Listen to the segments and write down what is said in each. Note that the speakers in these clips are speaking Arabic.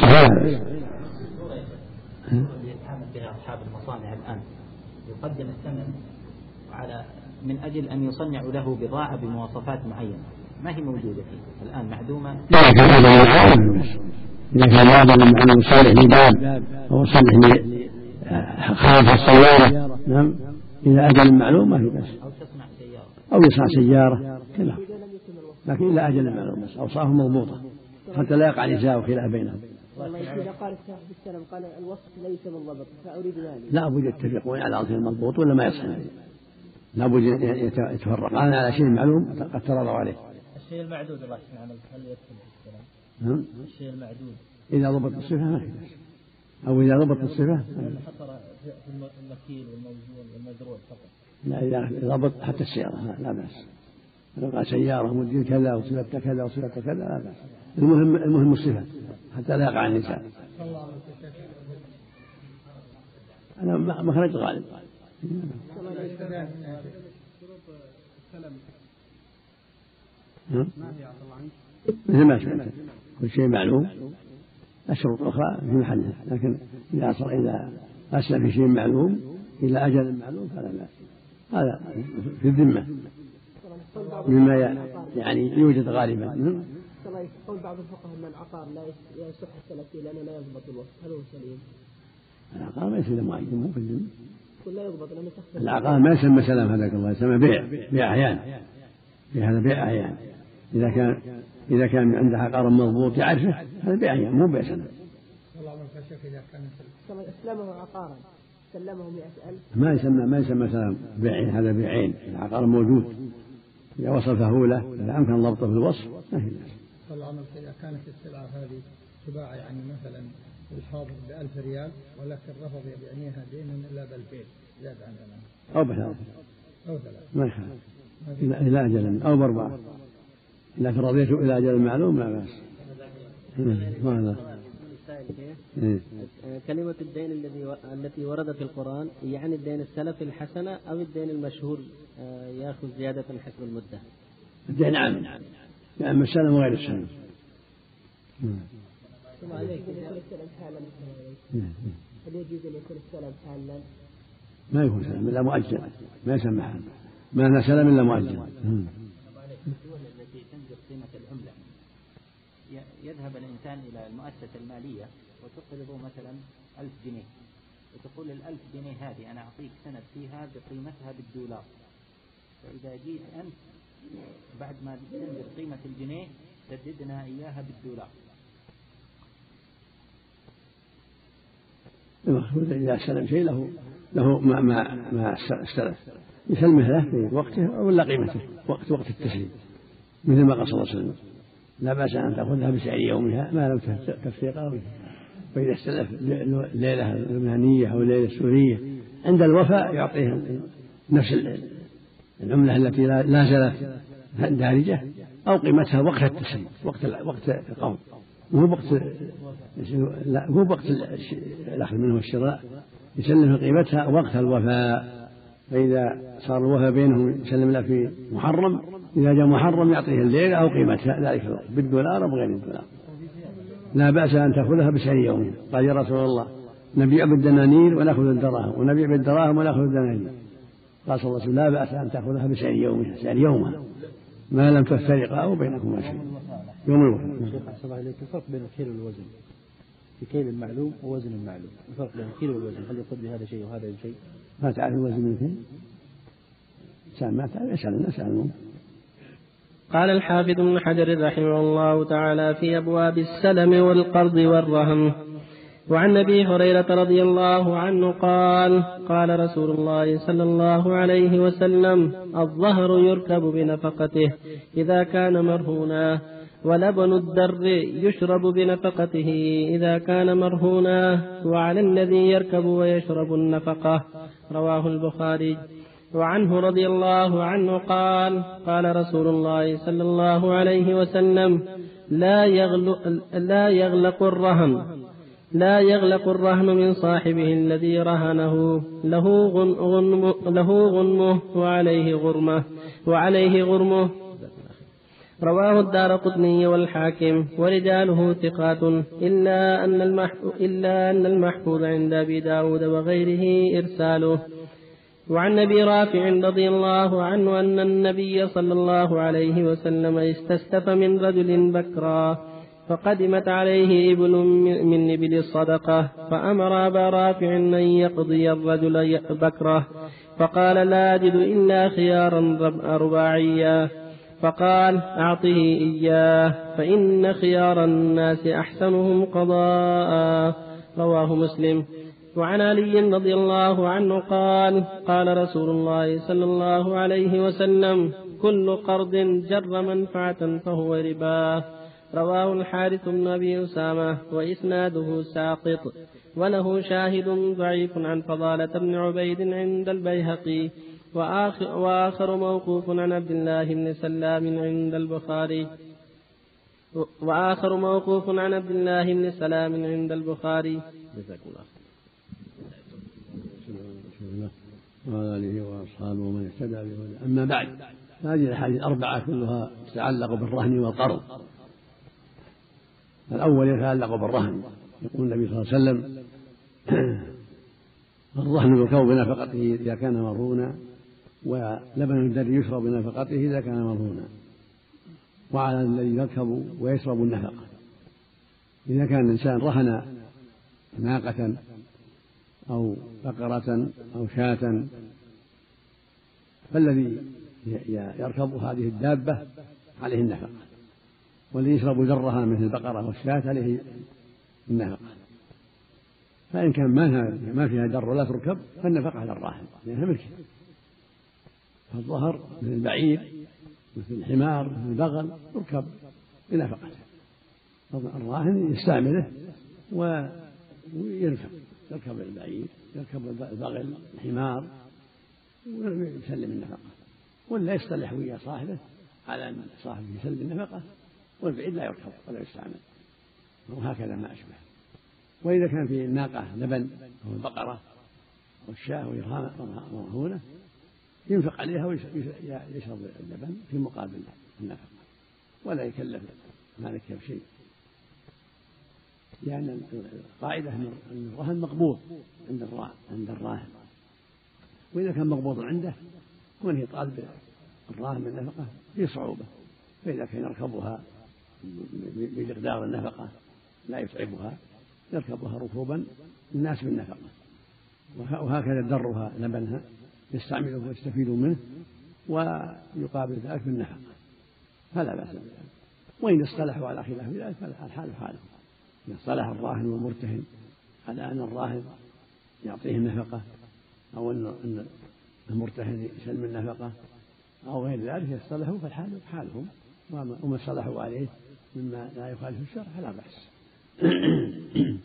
صحيح. يتعامل بها أصحاب المصانع الآن؟ يقدم الثمن على من أجل أن يصنعوا له بضاعة بمواصفات معينة. ما هي موجودة فيه؟ الآن معدومة؟ إذا كان هذا معلوم إذا كان هذا من يصلح لباب أو يصلح خارج السيارة. نعم. إلى أجل معلوم ما في بأس أو تصنع سيارة. أو يصنع سيارة كذا. لكن إلى أجل معلوم بس أوصافه مضبوطة حتى لا يقع نزاع وخلاف بينهم. والله إذا قال الشيخ بالسلام قال الوصف ليس منضبط فأريد ذلك. لا بد يتفقون على أصل المضبوط ولا ما يصح لا بد يتفرقان على شيء معلوم قد تراضوا عليه. الشيء المعدود الله سبحانه هل يدخل في الكلام؟ نعم. الشيء المعدود. إذا ضبط الصفة ما في بأس. أو إذا ضبط الصفة حصر في المكيل والموزون والمزروع فقط. لا إذا ضبط حتى السيارة لا, لا بأس. لو قال سيارة مدير كذا وصفة كذا وصفة كذا لا بأس. المهم المهم الصفة حتى لا يقع النساء. أنا مخرج غالب. مثل ما سمعت كل شيء معلوم. الشروط الأخرى في محلها لكن إذا صار إذا أسلم في شيء معلوم إلى أجل معلوم فلا بأس. هذا في الذمة. مما يعني يوجد غالبا. قول بعض الفقهاء ان العقار لا يصح السلف فيه لأنه لا يضبط الوقت. هل هو سليم؟ العقار ما يصير معين مو في لا يضبط لأنه العقار ما يسمى سلام هذاك الله يسمى بيع بيع أحيان هذا بيع أحيان إذا كان إذا كان عنده عقار مضبوط يعرفه هذا بيع أحيان مو بيع سلام. إذا كان أسلمه عقارا. سلمه 100000 ما يسمى ما يسمى سلام بيعين هذا بيعين. العقار موجود. إذا وصفه له إذا أمكن ضبطه في الوصف ما في بأس. العمل إذا كانت السلعة هذه تباع يعني مثلا الحاضر بألف ريال ولكن رفض يبيعنيها دينا إلا بألفين زاد عن زمان أو بثلاثة أو ثلاثة ما يخالف. إلى أجل أو بأربعة. لكن رضيت إلى أجل معلوم لا بأس. ماذا؟ إيه. كلمة الدين الذي التي وردت في القرآن يعني الدين السلف الحسنة أو الدين المشهور آه، يأخذ زيادة حسب المدة. الدين عام. يعني السلم وغير السلم هل يجوز أن يكون السلم حالا؟ ما يكون سلم إلا مؤجل. ما يسمى حالا ما سلم إلا مؤجل. الدول التي تنزل قيمة العملة يذهب الإنسان إلى المؤسسة المالية وتقرض مثلا ألف جنيه. وتقول الألف جنيه هذه أنا أعطيك سند فيها بقيمتها بالدولار. فإذا جيت أنت بعد ما تنزل قيمة الجنيه سددنا إياها بالدولار. المقصود إذا استلم شيء له له ما ما ما استلف يسلمه له في وقته ولا قيمته؟ وقت وقت التسليم. مثل ما قال صلى الله عليه وسلم. لا بأس أن تأخذها بسعر يومها ما لم تفسيق أو فإذا استلف الليلة اللبنانية أو الليلة السورية عند الوفاء يعطيها نفس العملة التي لا زالت دارجة أو قيمتها وقت التسليم وقت وقت القوم. مو وقت لا مو وقت الأخذ منه والشراء يسلم قيمتها وقت الوفاء. فإذا صار الوفاء بينهم يسلم له في محرم إذا جاء محرم يعطيه الليلة أو قيمتها ذلك الوقت. بالدولار أو بغير الدولار. لا بأس أن تأخذها بسعر يومها قال يا رسول الله نبيع بالدنانير ونأخذ الدراهم ونبيع بالدراهم ونأخذ الدنانير. قال صلى الله عليه وسلم لا بأس أن تأخذها بسعر يومها سعر يومها ما لم تفترقا أو بينكما شيء. يوم الوفاء شيخ أحسن الله إليك. الفرق بين الكيل والوزن. في كيل المعلوم ووزن المعلوم الفرق بين الكيل والوزن هل يقول بهذا شيء وهذا شيء؟ ما تعرف الوزن من الكيل إنسان ما تعرف يسأل الناس عنهم قال الحافظ ابن حجر رحمه الله تعالى في أبواب السلم والقرض والرهن وعن أبي هريرة رضي الله عنه قال قال رسول الله صلى الله عليه وسلم الظهر يركب بنفقته إذا كان مرهونا ولبن الدر يشرب بنفقته إذا كان مرهونا وعلى الذي يركب ويشرب النفقة. رواه البخاري. وعنه رضي الله عنه قال قال رسول الله صلى الله عليه وسلم لا يغلق, لا يغلق الرهن لا يغلق الرهن من صاحبه الذي رهنه. له غنم له غنمه وعليه غرمه وعليه غرمه. رواه الدار قطني والحاكم ورجاله ثقات. إلا أن المحفوظ, إلا أن المحفوظ عند أبي داود وغيره إرساله. وعن أبي رافع رضي الله عنه أن النبي صلى الله عليه وسلم استستف من رجل بكرا. فقدمت عليه ابل من ابل الصدقة فأمر أبا رافع أن يقضي الرجل بكرة فقال لا أجد إلا خيارا رباعيا فقال أعطه إياه فإن خيار الناس أحسنهم قضاء. رواه مسلم. وعن علي رضي الله عنه قال قال رسول الله صلى الله عليه وسلم كل قرض جر منفعة فهو ربا. رواه الحارث بن أبي أسامة وإسناده ساقط وله شاهد ضعيف عن فضالة بن عبيد عند البيهقي وآخر, وآخر موقوف عن عبد الله بن سلام عند البخاري. وآخر موقوف عن عبد الله بن سلام عند البخاري. جزاكم الله وعلى آله وأصحابه ومن اهتدى بهدى أما بعد هذه الأحاديث الأربعة كلها تتعلق بالرهن والقرض. الأول يتعلق بالرهن. يقول النبي صلى الله عليه وسلم الرهن يركب بنفقته إذا كان مرهونا ولبن الذي يشرب بنفقته إذا كان مرهونا وعلى الذي يركب ويشرب النفقة. إذا كان الإنسان رهن ناقة أو بقرة أو شاة فالذي يركب هذه الدابة عليه النفقة. والذي يشرب ذرها مثل البقرة والشاة عليه النفقة فإن كان ما ما فيها در ولا تركب فالنفقة على الراحل لأنها ملك فالظهر مثل البعير مثل الحمار مثل البغل يركب بنفقته الراهن يستعمله وينفق يركب البعير يركب البغل الحمار ويسلم النفقة. ولا يصطلح ويا صاحبه على أن صاحبه يسلم النفقة. والبعير لا يركب ولا يستعمل. وهكذا ما أشبه. وإذا كان في الناقة لبن أو البقرة أو الشاة مرهونة ينفق عليها ويشرب اللبن في مقابل النفقة ولا يكلف مالك بشيء لأن القاعدة أن الرهن مقبوض عند عند الراهن. وإذا كان مقبوض عنده كونه طالب الراهن من النفقة في صعوبة فإذا كان يركبها بمقدار النفقة. لا يتعبها يركبها ركوبا الناس بالنفقة. وهكذا درها لبنها يستعمله ويستفيد منه ويقابل ذلك بالنفقة. فلا بأس بذلك. وإن اصطلحوا على خلاف ذلك فالحال حاله. إذا اصطلح الراهن والمرتهن على أن الراهن يعطيه النفقة أو أن المرتهن يسلم النفقة أو غير ذلك يصطلحوا فالحال حالهم. وما اصطلحوا عليه مما لا يخالف الشرع فلا بأس.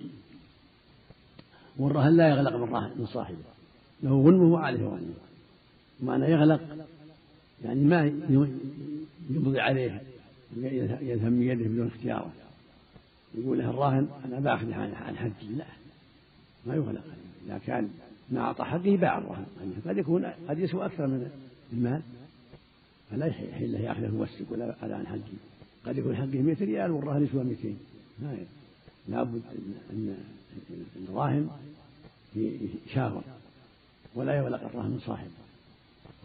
والرهن لا يغلق من من صاحبه. له غنمه وعليه غنمه معنى يغلق يعني ما يمضي عليه يذهب من يده بدون اختياره. يقول له الراهن أنا باخذ عن حقي لا ما يغلق. إذا كان ما أعطى حقه باع الراهن يعني قد يكون قد يسوى أكثر من المال. فلا يحل له يأخذه يوسق ولا على عن حقه قد يكون حقه 100 ريال والراهن يسوى 200 ما لابد أن الراهن يشاور ولا يغلق الراهن من صاحبه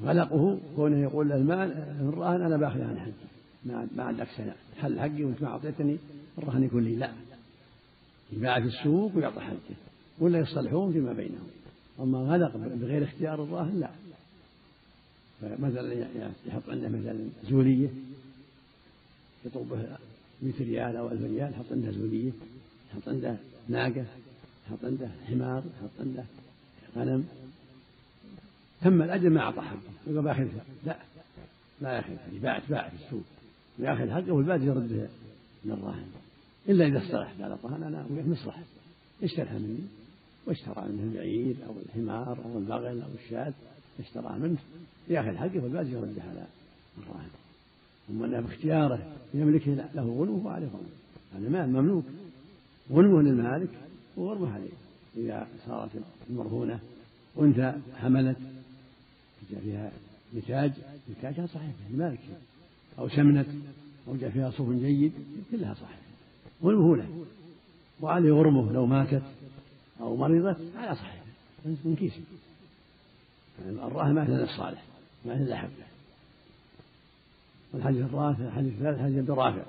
غلقه كونه يقول المال الراهن أنا بأخذ عن حقي. ما عندك سنة حل حقي وإنت ما أعطيتني الرهن يكون لي لا. يباع في السوق ويعطى حقه. ولا يصطلحون فيما بينهم. أما غلق بغير اختيار الراهن لا. فمثلا يحط عنده مثلا يطلبه 100 ريال أو 1000 ريال يحط عنده زولية يحط عنده ناقة يحط عنده حمار يحط عنده غنم تم الأجل ما أعطى حقه يقول باخذها لا لا ياخذها يباع تباع في السوق. وياخذ حقه والباقي يرده للراهن إلا إذا اصطلح قال الراهن أنا أريد مصلحة. اشترها مني؟ واشترى منه البعير أو الحمار أو البغل أو الشاة اشترى منه. ياخذ حقه والباقي يرده على الراهن. أنه باختياره يملك له غنمه وعليه غنمه هذا مال مملوك. غنمه للمالك وغرمه عليه. إذا صارت المرهونة أنثى حملت فيها نتاج نتاجها صحيح. المالك أو سمنت أو جاء فيها صوف جيد كلها صحيحة. والمهولة وعليه غرمه لو ماتت أو مرضت على صحيح. من كيسه. يعني الراهن ما الصالح ما في حبه والحديث الرافع الحديث الثالث حديث عبد الرافع.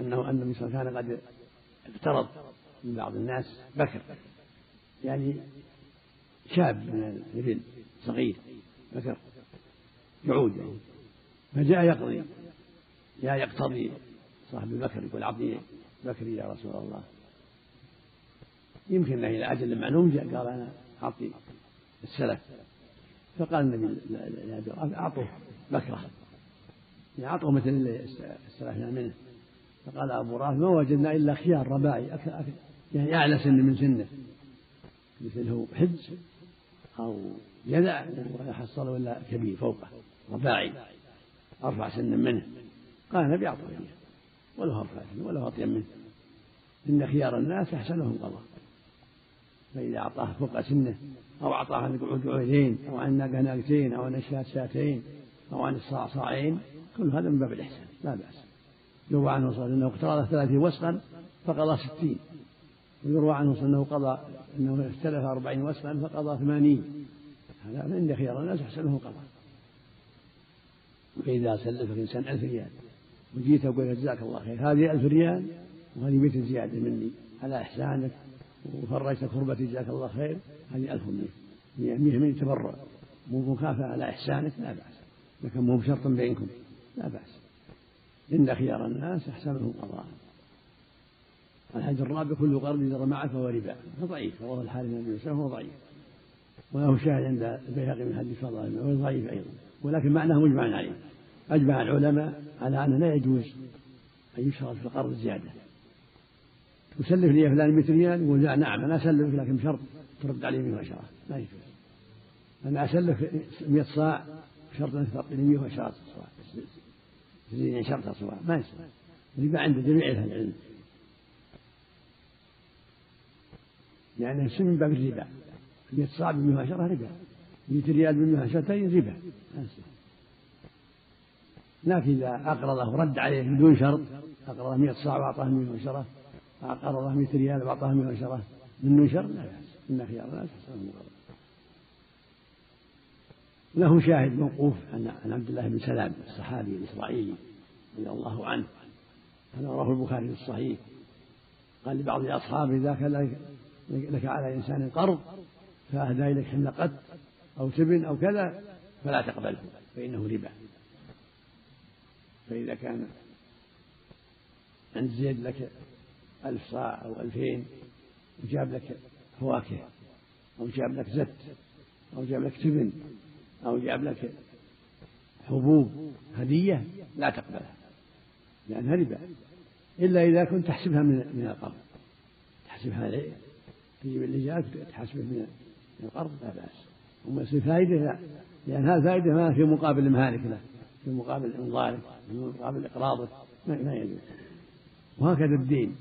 أنه أن النبي صلى الله عليه وسلم كان قد اقترض من بعض الناس بكر. يعني شاب من الإبل صغير بكر. يعود يعني. فجاء يقضي. جاء يقتضي صاحب البكر يقول أعطني بكري يا رسول الله. يمكن إلى أجل معلوم جاء قال أنا أعطي السلف. فقال النبي لأبي أعطوه. بكرة. يعني أعطوه مثل اللي استلفنا منه. فقال أبو رافع ما وجدنا إلا خيار رباعي. يعني أعلى سن من سنه. مثله حج أو جذع ويحصل ولا كبير فوقه. رباعي. أرفع سنا منه. قال النبي أعطوه إياه وله أرفع سن وله أطيب منه. إن خيار الناس أحسنهم قضاء. فإذا أعطاه فوق سنه أو أعطاه عن قعودين أو عن ناقة ناقتين أو عن شاتين أو عن الصاع صاعين كل هذا من باب الإحسان لا بأس. يروى عنه صلى الله عليه وسلم اقترض ثلاثين وسقا فقضى ستين. ويروى عنه صلى أنه قضى أنه استلف أربعين وسقا فقضى ثمانين. هذا من خيار الناس أحسنه قضاء. فإذا سلفك إنسان ألف ريال وجيت أقول جزاك الله خير هذه ألف ريال وهذه مئة زيادة مني على إحسانك وفرجت كربتي جزاك الله خير هذه ألف مئة. مئة من تبرع. مكافأة على إحسانك لا بأس. لكن مو بشرط بينكم. لا بأس. إن خيار الناس أحسنهم قضاء. الحج الرابع كل قرض جرى معه فهو ربا. فضعيف رواه الحارث بن يوسف وهو ضعيف. وله شاهد عند البيهقي من حديث فضل وهو ضعيف أيضا. ولكن معناه مجمع عليه. أجمع العلماء على أنه لا يجوز أن يشرط في القرض زيادة. تسلف لي فلان 100 ريال يقول لا نعم أنا أسلفك لكن بشرط ترد علي 110 ما يجوز. أنا أسلف 100 صاع ترد لي 110 صاع تزيدني شرط صاع ما يصير الربا عند جميع أهل العلم. لأنه يعني من باب الربا. 100 صاع ب 110 ربا 100 ريال ب 110 ربا. لكن إذا أقرضه رد عليه بدون شرط أقرضه 100 صاع وأعطاه 110 أقرضه 100 ريال وأعطاه 110 من نشر لا بأس إن خيار الناس حسنهم له شاهد موقوف عن عبد الله بن سلام الصحابي الإسرائيلي رضي الله عنه هذا رواه البخاري في الصحيح. قال لبعض أصحابه إذا كان لك على إنسان قرض فأهدى إليك حمل أو تبن أو كذا فلا تقبله فإنه ربا. فإذا كان عند زيد لك ألف صاع أو ألفين وجاب لك فواكه أو جاب لك زت أو جاب لك تبن أو جاب لك حبوب هدية؟ لا تقبلها. لأنها ربا إلا إذا كنت تحسبها من من القرض. تحسبها تجيب اللي جاءك تحسبه من القرض لا بأس. أما يصير فائدة لا. لأن هذه الفائدة ما في مقابل مهالك له في مقابل إنظارك في مقابل إقراضك ما يجوز. وهكذا الدين.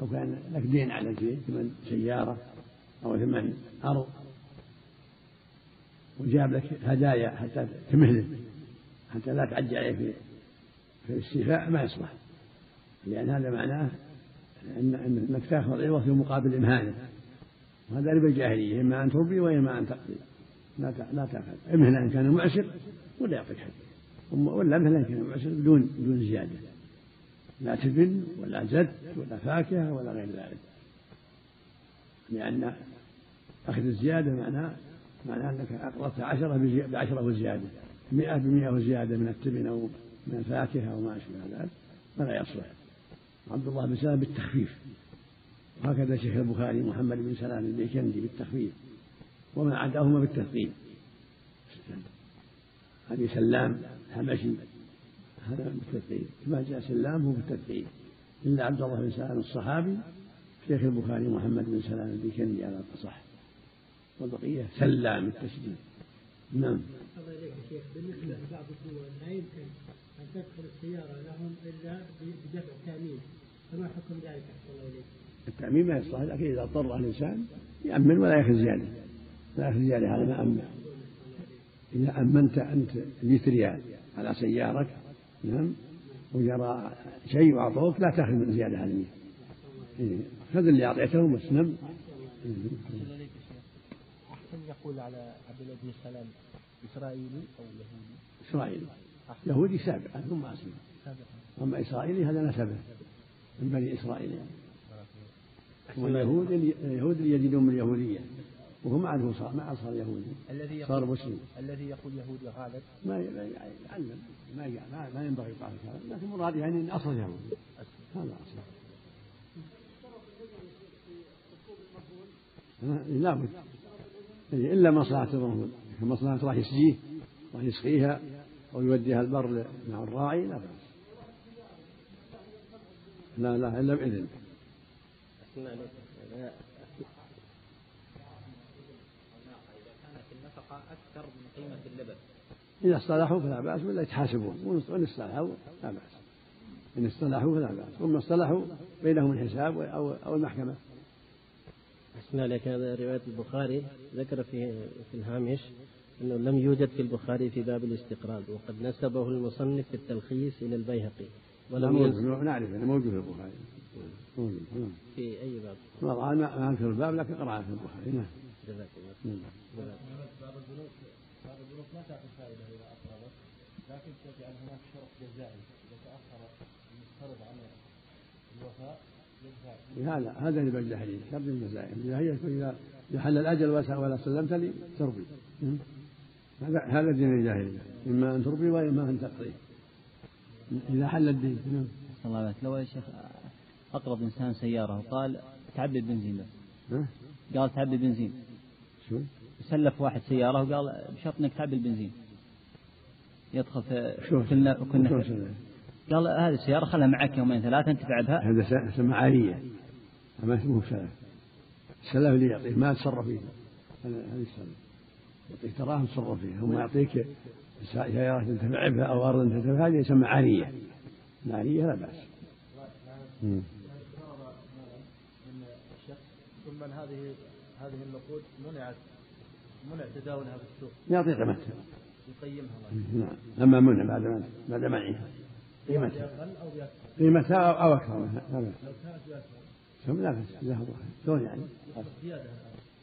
لو كان لك دين على شيء ثمن سيارة أو ثمن أرض وجاب لك هدايا حتى تمهله حتى لا تعجل عليه في في الاستيفاء ما يصلح. لأن هذا معناه أن أنك تأخذ عوض في مقابل إمهاله. وهذا ربا الجاهلية إما أن تربي وإما أن تقضي. لا لا تأخذ. امهله إن كان معسر ولا يعطيك حق ولا امهله إن كان معسر بدون بدون زيادة. لا تبن ولا زد ولا فاكهة ولا غير ذلك. لأن أخذ الزيادة معناه معناه أنك أقرضت عشرة بعشرة وزيادة. مئة بمئة وزيادة من التبن أو من الفاكهة أو ما أشبه ذلك فلا يصلح. عبد الله بن سلام بالتخفيف. وهكذا شيخ البخاري محمد بن سلام البيكندي بالتخفيف. ومن عداهما بالتثقيل. هذه سلام حبشي هذا بالتثقيل. كما جاء سلام هو بالتثقيل. إلا عبد الله بن سلام الصحابي شيخ البخاري محمد بن سلام البيكندي على الأصح. والبقية سلام التشديد نعم. الله إليك شيخ بالنسبة لبعض الدول لا يمكن أن تدخل السيارة لهم إلا بدفع تأمين فما حكم ذلك أحسن الله إليك التأمين ما يصلح لكن إذا اضطر الإنسان يأمن ولا يأخذ زيادة. لا يأخذ زيادة على ما أمن. إذا أمنت أنت 100 ريال على سيارك نعم وجرى شيء وأعطوك لا تأخذ من زيادة على إيه. خذ اللي أعطيتهم بس يقول على عبد الله بن سلام إسرائيلي أو يهودي؟ إسرائيلي. يهودي سابقا ثم أسلم أما إسرائيلي هذا نسبه من بني إسرائيل يعني. واليهود اليهود اللي يجدون من اليهودية. وهو ما عاد صار ما عاد صار يهودي. الذي صار مسلم. الذي يقول يهودي غالب؟ ما يعلم. ما ما, ما ينبغي يقال هذا. لكن مراد يعني إن أصل يهودي. هذا أصل. لابد إلا مصلحة الرهون مصلحة راح يسقيه راح يسقيها أو يوديها البر مع الراعي لا بأس. لا لا إلا باذن أكثر من قيمة اللبن إذا اصطلحوا فلا بأس ولا يتحاسبون وإن اصطلحوا لا بأس. إن اصطلحوا فلا بأس. ثم اصطلحوا بينهم الحساب أو أو المحكمة. أسمع لك هذا رواية البخاري ذكر في في الهامش أنه لم يوجد في البخاري في باب الاستقراض وقد نسبه المصنف في التلخيص إلى البيهقي ولم موجود نعرف أنه موجود في البخاري موجود نعم. في أي باب؟ ما ما أذكر الباب لكن قرأه في البخاري نعم جزاك الله. باب البنوك باب البنوك ما تعطي فائدة إذا أقرضت لكن تجعل هناك شرط جزائي إذا تأخر المقترض عن الوفاء هذا هذا اللي بالجاهلية شرط الجزائي الجاهلية إذا حل الأجل ولا سلمت لي تربي هذا هذا دين الجاهلية إما أن تربي وإما أن تقضي. إذا حل الدين. نعم. الله عليك لو يا شيخ أقرض إنسان سيارة وقال تعبي البنزين بس. قال تعبي بنزين شو؟ سلف واحد سيارة وقال بشرط إنك تعبي البنزين. يدخل في شو؟ كنا كنا قال هذه السيارة خلها معك يومين ثلاثة أنت بها هذا سمى عارية ما اسمه سلف السلف اللي يعطيه ما تصرف فيه. هذا السلف يعطيك دراهم تصرف فيها. ثم يعطيك سيارة تنتفع بها أو أرض تنتفع هذه يسمى عارية العارية لا بأس. ثم هذه هذه النقود منعت منع تداولها في السوق يعطي قيمتها يقيمها. نعم. أما منع بعد ما بعد منعها. قيمتها قيمتها أو أكثر منها؟ لو كانت لا بأس جزاه الله خير. شلون يعني؟ زيادة.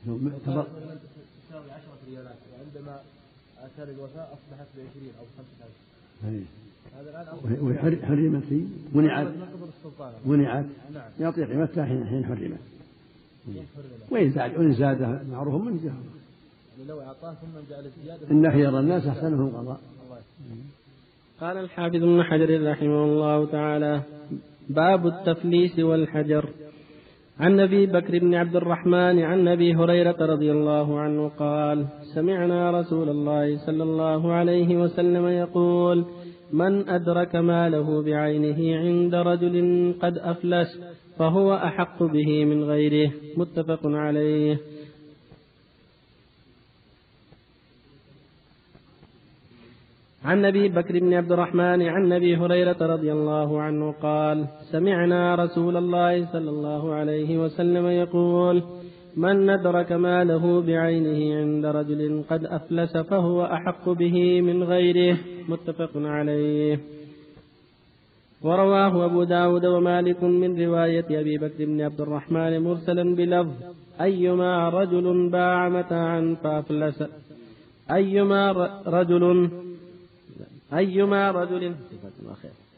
تساوي 10 ريالات وعندما أتى الوفاء أصبحت ب 20 أو 25 هذا الآن حرمت هي منعت. منعت. نعم. يعطي قيمتها حين حين حرمت. وإن زاد وإن زاد معروف من جهة. لو أعطاه ثم جعل الزيادة إن خير الناس أحسنهم قضاء. قال الحافظ ابن حجر رحمه الله تعالى باب التفليس والحجر. عن أبي بكر بن عبد الرحمن عن أبي هريرة رضي الله عنه قال سمعنا رسول الله صلى الله عليه وسلم يقول من أدرك ماله بعينه عند رجل قد أفلس فهو أحق به من غيره. متفق عليه. عن أبي بكر بن عبد الرحمن عن أبي هريرة رضي الله عنه قال سمعنا رسول الله صلى الله عليه وسلم يقول من ندرك ماله بعينه عند رجل قد أفلس فهو أحق به من غيره متفق عليه. ورواه أبو داود ومالك من رواية أبي بكر بن عبد الرحمن مرسلا بلفظ أيما رجل باع متاعا فأفلس أيما رجل أيما رجل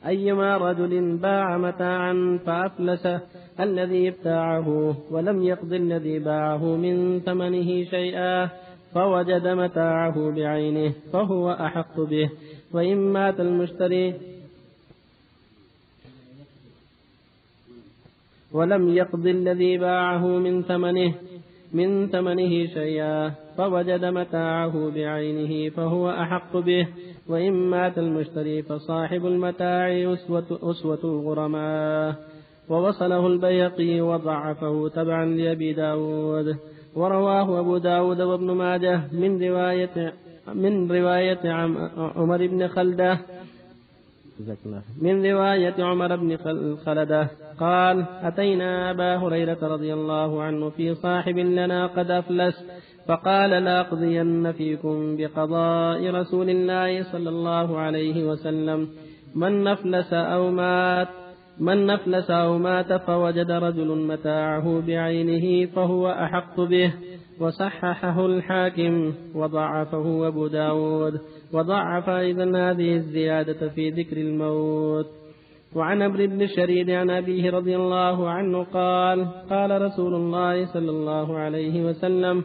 أيما رجل باع متاعا فأفلس الذي ابتاعه ولم يقض الذي باعه من ثمنه شيئا فوجد متاعه بعينه فهو أحق به. وإن مات المشتري ولم يقض الذي باعه من ثمنه من ثمنه شيئا فوجد متاعه بعينه فهو أحق به. وإن مات المشتري فصاحب المتاع أسوة, أسوة الغرماء ووصله البيقي وضعفه تبعا لأبي داود. ورواه أبو داود وابن ماجه من رواية من رواية عمر بن من رواية عمر بن خلدة قال أتينا أبا هريرة رضي الله عنه في صاحب لنا قد أفلس فقال لأقضين فيكم بقضاء رسول الله صلى الله عليه وسلم. من نفلس أو مات من نفلس أو مات فوجد رجل متاعه بعينه فهو أحق به. وصححه الحاكم وضعفه أبو داود وضعف أيضا هذه الزيادة في ذكر الموت. وعن عمرو بن الشريد عن أبيه رضي الله عنه قال قال رسول الله صلى الله عليه وسلم